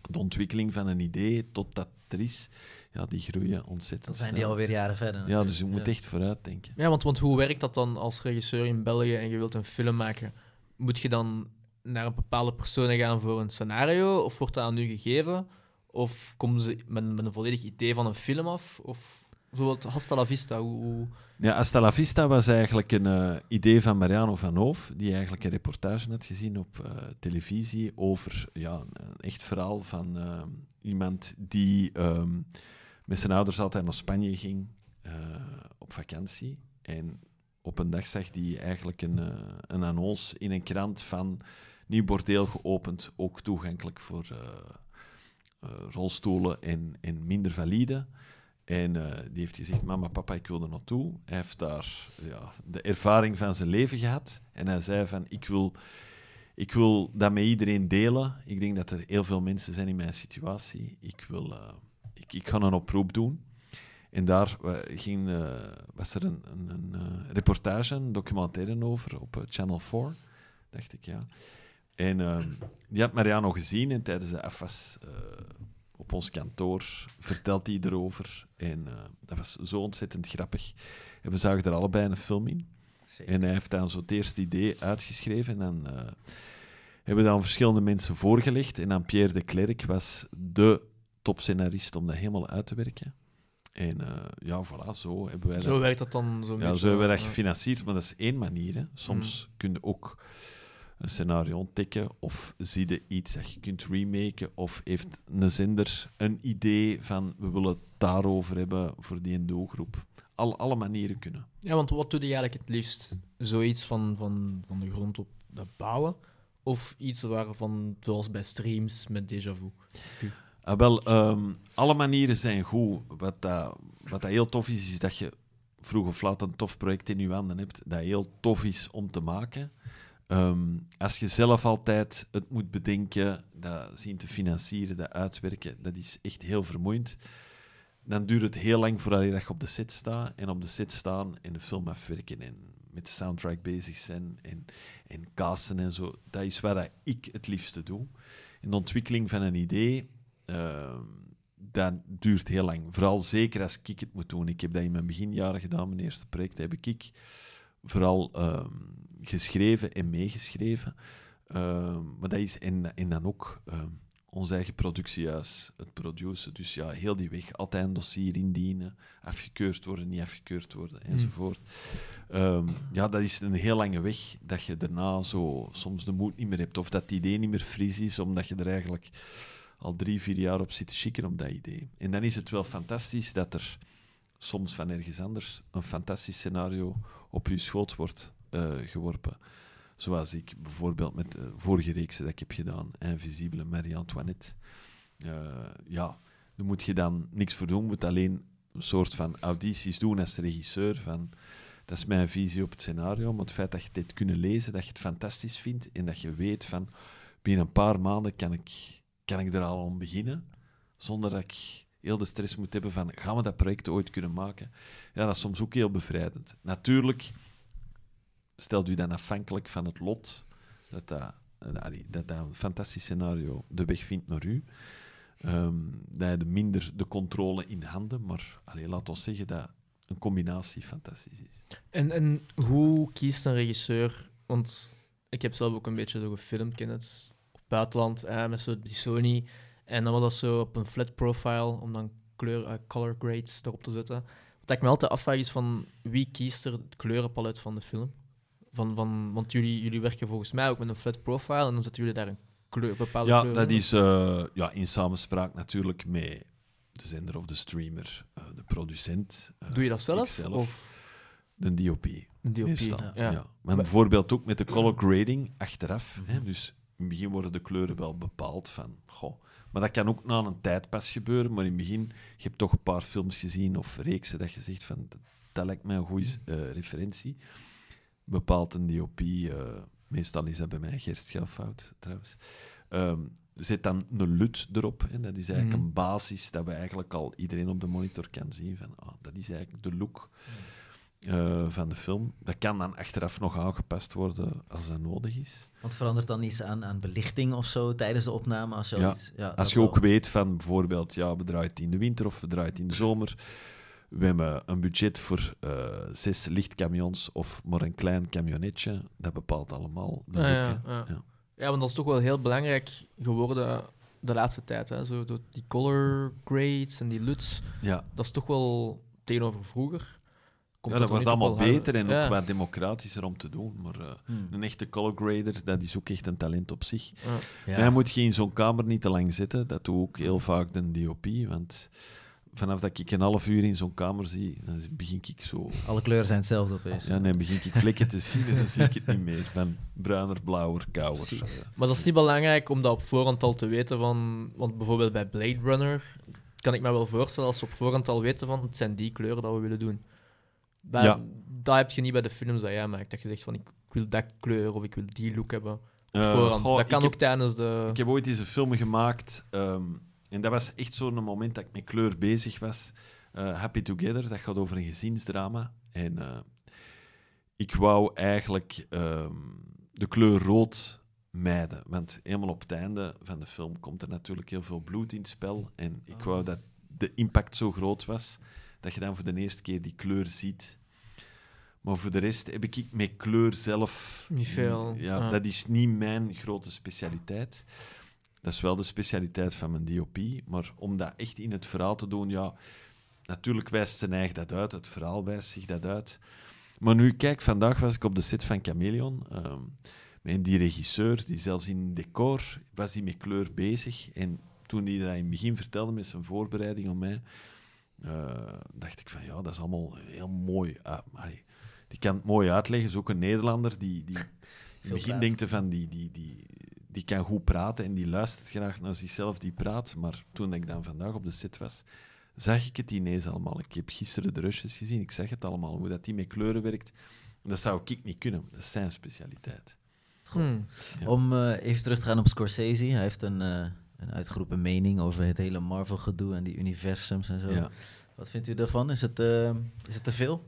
de ontwikkeling van een idee tot dat er is, ja, die groeien ontzettend Dan zijn snel. die alweer jaren verder. Ja, dus je moet Ja. echt vooruit denken. Ja, want, want hoe werkt dat dan als regisseur in België en je wilt een film maken? Moet je dan naar een bepaalde persoon gaan voor een scenario? Of wordt dat aan u gegeven? Of komen ze met, een volledig idee van een film af? Of bijvoorbeeld Hasta la Vista? Hoe, Ja, Hasta la Vista was eigenlijk een eh, idee van Mariano van Hoof, die eigenlijk een reportage had gezien op eh, televisie over ja, een echt verhaal van eh, iemand die ehm, met zijn ouders altijd naar Spanje ging op vakantie. En op een dag zag hij eigenlijk een, een annonce in een krant van nieuw bordeel geopend, ook toegankelijk voor rolstoelen en, en minder valide. En eh, die heeft gezegd, mama, papa, ik wil er naartoe. Hij heeft daar ja, de ervaring van zijn leven gehad. En hij zei van, ik wil, ik wil dat met iedereen delen. Ik denk dat er heel veel mensen zijn in mijn situatie. Ik, wil, eh, ik, ik ga een oproep doen. En daar eh, ging, eh, was er een, een, een eh, reportage, een documentaire over op eh, Channel 4, dacht ik, ja. En eh, die had Mariano gezien en tijdens de afwas eh, op ons kantoor vertelt hij erover. En eh, dat was zo ontzettend grappig. En we zagen er allebei een film in. Zeker. En hij heeft dan zo het eerste idee uitgeschreven. En dan eh, hebben we dan verschillende mensen voorgelegd. En dan Pierre de Klerk was de topscenarist om dat helemaal uit te werken. En ja, voilà, zo hebben wij dat Zo werkt dat dan zo'n ja, beetje. zo hebben we dat gefinancierd, maar dat is één manier. Hè. Soms kun je ook een scenario ontdekken, of zie je iets dat je kunt remaken, of heeft een zender een idee van we willen het daarover hebben voor die doelgroep. Al, alle manieren kunnen. Ja, want wat doe je eigenlijk het liefst? Zoiets van, van, van de grond op dat bouwen? Of iets waarvan, zoals bij streams met déjà vu? Ah, wel, ehm, alle manieren zijn goed. Wat, dat, wat dat heel tof is, is dat je vroeg of laat een tof project in je handen hebt dat heel tof is om te maken. Ehm, als je zelf altijd het moet bedenken, dat zien te financieren, dat uitwerken, dat is echt heel vermoeiend. Dan duurt het heel lang voordat je op de set staat. En op de set staan en de film afwerken en met de soundtrack bezig zijn en, en casten en zo. Dat is wat ik het liefste doe. En de ontwikkeling van een idee, ehm, dat duurt heel lang. Vooral zeker als ik het moet doen. Ik heb dat in mijn beginjaren gedaan. Mijn eerste project heb ik vooral ehm, geschreven en meegeschreven. Ehm, maar dat is, en, en dan ook ehm, ons eigen productiehuis, het produceren. Dus ja, heel die weg. Altijd een dossier indienen, afgekeurd worden, niet afgekeurd worden, enzovoort. Ehm, ja, dat is een heel lange weg dat je daarna zo soms de moed niet meer hebt. Of dat het idee niet meer fris is, omdat je er eigenlijk al drie, vier jaar op zit te schikken op dat idee. En dan is het wel fantastisch dat er soms van ergens anders een fantastisch scenario op je schoot wordt eh, geworpen. Zoals ik bijvoorbeeld met de vorige reeks dat ik heb gedaan, Invisibele Marie-Antoinette. Eh, ja, daar moet je dan niks voor doen, moet alleen een soort van audities doen als regisseur. Van, dat is mijn visie op het scenario, maar het feit dat je dit kunnen lezen, dat je het fantastisch vindt en dat je weet van binnen een paar maanden kan ik, kan ik er al aan beginnen, zonder dat ik heel de stress moet hebben van gaan we dat project ooit kunnen maken. Ja, dat is soms ook heel bevrijdend. Natuurlijk stelt u dan afhankelijk van het lot dat dat, dat, dat, een fantastisch scenario de weg vindt naar u. Ehm, dat je de minder de controle in handen, maar allee, laat ons zeggen dat een combinatie fantastisch is. En, en hoe kiest een regisseur? Want ik heb zelf ook een beetje zo gefilmd, ken het, op het buitenland, eh, met zo die Sony. En dan was dat zo op een flat profile, om dan kleur, eh, color grades erop te zetten. Wat ik me altijd afvraag is van, wie kiest er het kleurenpalet van de film? Van, van, want jullie, jullie werken volgens mij ook met een flat profile en dan zetten jullie daar een kleur, bepaalde Ja, kleur dat in. is eh, ja, in samenspraak natuurlijk met de zender of de streamer, eh, de producent, eh, Doe je dat zelf? ikzelf. Of de DOP. een DOP? Ja. Ja. Ja. Maar bijvoorbeeld ook met de color grading achteraf. Hè, dus in het begin worden de kleuren wel bepaald van. Goh. Maar dat kan ook na een tijd pas gebeuren. Maar in het begin, je hebt toch een paar films gezien of reeksen dat je zegt van dat, dat lijkt mij een goede eh, referentie. Bepaalt een DOP, eh, meestal is dat bij mij Gerst Schelfout trouwens. Ehm, zet dan een LUT erop. Hè. Dat is eigenlijk Mhm. een basis dat we eigenlijk al iedereen op de monitor kan zien. Van, ah, dat is eigenlijk de look eh, van de film. Dat kan dan achteraf nog aangepast worden als dat nodig is. Want verandert dan iets aan, aan belichting of zo tijdens de opname? Als je, Ja. iets, ja, Als je ook wel. weet van bijvoorbeeld, ja, we draaien het in de winter of we draaien in de zomer. We hebben een budget voor eh, zes lichtcamions of maar een klein camionetje. Dat bepaalt allemaal de Ah, look, ja, ja. Ja. Ja, want dat is toch wel heel belangrijk geworden de laatste tijd. Hè? Zo, door die color grades en die LUTs, Ja. dat is toch wel tegenover vroeger. Komt ja, dat wordt allemaal beter en ook wat democratischer om te doen. Maar eh, Hmm. een echte color grader, dat is ook echt een talent op zich. Ja. Ja. Mij moet je in zo'n kamer niet te lang zitten. Dat doe ik heel vaak de DOP. Want vanaf dat ik een half uur in zo'n kamer zie, dan begin ik zo... Alle kleuren zijn hetzelfde opeens. Ja, nee, begin ik vlekken te zien en dan zie ik het niet meer. Van bruiner, blauwer, kouder. Maar dat is niet belangrijk om dat op voorhand al te weten van... Want bijvoorbeeld bij Blade Runner kan ik me wel voorstellen als ze op voorhand al weten van het zijn die kleuren dat we willen doen. Bij, Ja. Dat heb je niet bij de films dat jij maakt. Dat je zegt van ik wil dat kleur of ik wil die look hebben op eh, voorhand. goh, dat kan ook heb- tijdens de... Ik heb ooit eens een film gemaakt. ehm, en dat was echt zo'n moment dat ik met kleur bezig was. Eh, Happy Together, dat gaat over een gezinsdrama. En eh, ik wou eigenlijk ehm, de kleur rood mijden. Want helemaal op het einde van de film komt er natuurlijk heel veel bloed in het spel. En ik wou dat de impact zo groot was dat je dan voor de eerste keer die kleur ziet. Maar voor de rest heb ik met kleur zelf... Niet veel, Ja, ja. dat is niet mijn grote specialiteit. Dat is wel de specialiteit van mijn DOP. Maar om dat echt in het verhaal te doen, ja... Natuurlijk wijst zijn eigen dat uit. Het verhaal wijst zich dat uit. Maar nu, kijk, vandaag was ik op de set van Chameleon. ehm, met die regisseur, die zelfs in decor was die met kleur bezig. En toen hij dat in het begin vertelde met zijn voorbereiding om mij, eh, dacht ik van ja, dat is allemaal heel mooi. Allee, die kan het mooi uitleggen. Is ook een Nederlander die, die in het begin denkt van die, die, die, die kan goed praten en die luistert graag naar zichzelf die praat. Maar toen ik dan vandaag op de set was, zag ik het ineens allemaal. Ik heb gisteren de rushes gezien, ik zag het allemaal. Hoe dat die met kleuren werkt, dat zou ik niet kunnen. Dat is zijn specialiteit. Hmm. Ja. Om eh, even terug te gaan op Scorsese. Hij heeft een, eh, een uitgeroepen mening over het hele Marvel-gedoe en die universums en zo. Ja. Wat vindt u daarvan? Is het, eh, is het te veel?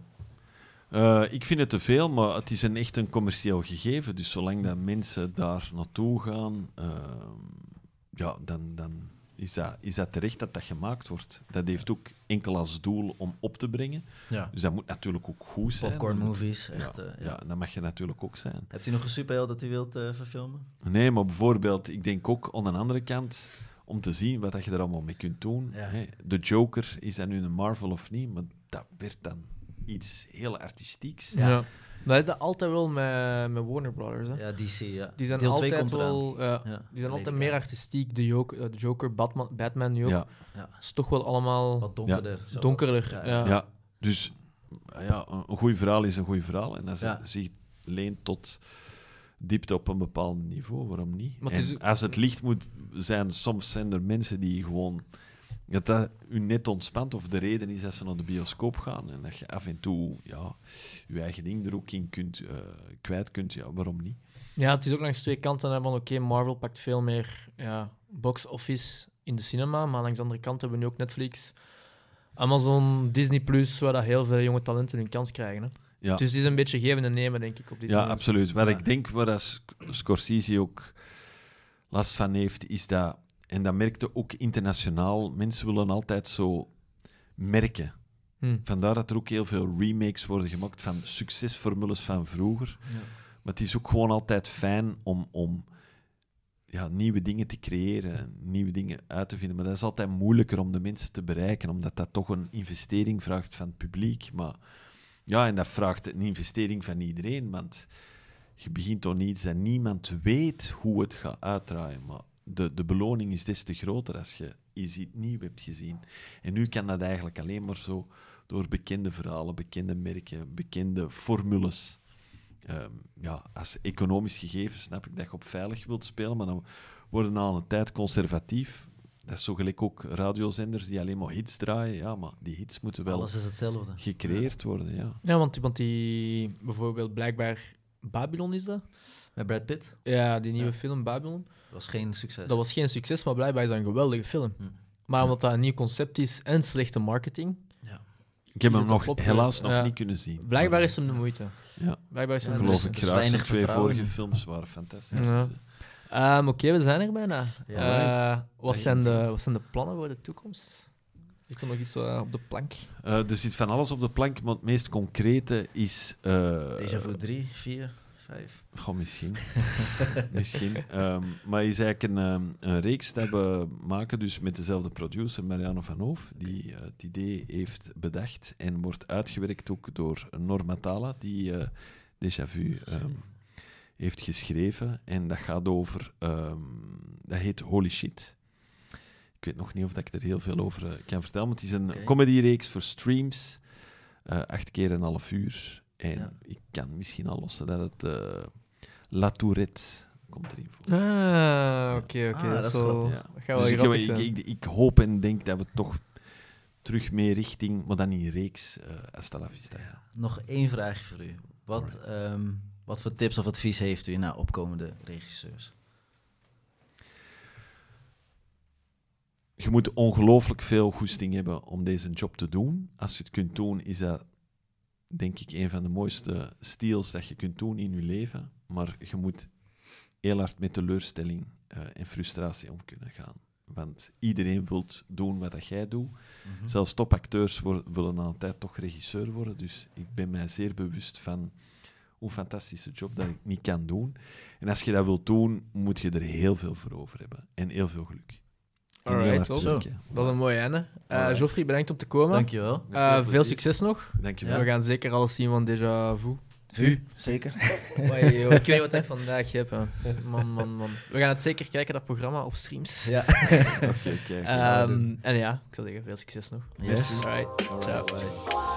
Eh, ik vind het te veel, maar het is een echt een commercieel gegeven. Dus zolang dat mensen daar naartoe gaan, ehm, ja, dan, dan is, dat, is dat terecht dat dat gemaakt wordt. Dat heeft ook enkel als doel om op te brengen. Ja. Dus dat moet natuurlijk ook goed zijn. Popcorn movies, Ja, echt. eh, ja. ja, dat mag je natuurlijk ook zijn. Hebt u nog een superheld dat u wilt eh, verfilmen? Nee, maar bijvoorbeeld, ik denk ook aan de andere kant om te zien wat dat je er allemaal mee kunt doen. Ja. Hè. De Joker, is dat nu een Marvel of niet? Maar dat werd dan iets heel artistieks. Ja. Dat is dat altijd wel met, met Warner Brothers. Hè. Ja, DC, ja. Die zijn Deel altijd wel... ja, Ja, die zijn Lady altijd Gaga. meer artistiek. De Joker, de Joker Batman, Batman nu ook. Ja. Ja. is toch wel allemaal Wat donkerder. donkerder. Ja, Ja, Ja, dus ja, een goed verhaal is een goed verhaal. En het zich leent tot diepte op een bepaald niveau, waarom niet? Maar het En is- als het licht moet zijn, soms zijn er mensen die gewoon... Dat dat u net ontspant, of de reden is dat ze naar de bioscoop gaan en dat je af en toe ja, je eigen ding er ook in kunt, eh, kwijt kunt, ja, waarom niet? Ja, het is ook langs twee kanten hè, van oké, Marvel pakt veel meer ja, box office in de cinema, maar langs de andere kant hebben we nu ook Netflix, Amazon, Disney Plus, waar dat heel veel jonge talenten hun kans krijgen. Hè. Ja. Dus het is een beetje geven en nemen, denk ik, op dit Ja, moment. absoluut. Waar Ja. ik denk waar Scorsese ook last van heeft, is dat, en dat merkte ook internationaal, mensen willen altijd zo merken. Hm. Vandaar dat er ook heel veel remakes worden gemaakt van succesformules van vroeger. Ja. Maar het is ook gewoon altijd fijn om, om ja, nieuwe dingen te creëren, nieuwe dingen uit te vinden. Maar dat is altijd moeilijker om de mensen te bereiken, omdat dat toch een investering vraagt van het publiek. Maar ja, en dat vraagt een investering van iedereen, want je begint toch iets dat niemand weet hoe het gaat uitdraaien. Maar de, de beloning is des te groter als je iets nieuw hebt gezien. En nu kan dat eigenlijk alleen maar zo door bekende verhalen, bekende merken, bekende formules. Ehm, ja, als economisch gegeven snap ik dat je op veilig wilt spelen, maar dan worden al een tijd conservatief. Dat is zo gelijk ook radiozenders die alleen maar hits draaien. Ja, maar die hits moeten wel Alles is hetzelfde. gecreëerd worden. Ja. Ja, want, want die bijvoorbeeld blijkbaar Babylon is dat? Met Brad Pitt Ja, die nieuwe Ja. film Babylon. was geen succes. Dat was geen succes, maar blijkbaar is dat een geweldige film. Hm. Maar omdat dat een nieuw concept is en slechte marketing, ja. Ik heb Is hem nog op- helaas nog ja. niet kunnen zien. blijkbaar is hem de moeite. Ja. Blijkbaar is hem Ja, de er moeite. ik graag. Zijn twee vorige films waren fantastisch. Ja. Dus, Ehm, Oké, we zijn er bijna. Ja, Eh, wat, zijn de, wat zijn de plannen voor de toekomst? Zit er nog iets eh, op de plank? eh, er zit van alles op de plank, maar het meest concrete is... eh Deja vu 3, 4, 5. Goh, misschien. misschien. Ehm, maar is eigenlijk een, ehm, een reeks dat we maken dus met dezelfde producer, Marianne van Hoof, die eh, het idee heeft bedacht en wordt uitgewerkt ook door Norma Tala, die eh Déjà Vu ehm, heeft geschreven. En dat gaat over... dat heet Holy Shit. Ik weet nog niet of ik er heel veel over eh, kan vertellen, maar het is een Oké. comedyreeks voor streams. acht keer een half uur. En Ja. ik kan misschien al lossen dat het eh, La Tourette komt erin voor. Ah, oké, oké. Ah, dat, wel... Ja. Dat gaat wel Dus ik, grappig ik, zijn. ik, ik hoop en denk dat we toch terug meer richting, maar dan in reeks, eh Hasta la Vista gaan. Nog één vraagje voor u. Wat, ehm, wat voor tips of advies heeft u naar opkomende regisseurs? Je moet ongelooflijk veel goesting hebben om deze job te doen. Als je het kunt doen, is dat denk ik een van de mooiste steals dat je kunt doen in je leven. Maar je moet heel hard met teleurstelling eh, en frustratie om kunnen gaan. Want iedereen wil doen wat dat jij doet. Mhm. Zelfs topacteurs willen altijd toch regisseur worden. Dus ik ben mij zeer bewust van hoe fantastische job dat ik niet kan doen. En als je dat wilt doen, moet je er heel veel voor over hebben. En heel veel geluk. Alright, top. Dat is een mooie einde. Eh Alright. Geoffrey, bedankt om te komen. Dankjewel. Eh, veel plezier. succes nog. Dankjewel. We gaan zeker alles zien van Déjà Vu. Vu, zeker. Oei, joh, ik weet niet wat ik vandaag heb. hè. Man, man, man. We gaan het zeker kijken, dat programma, op streams. Ja. Oké, kijk. Ehm, en ja, ik zou zeggen, veel succes nog. Yes. Alright, ciao. Bye.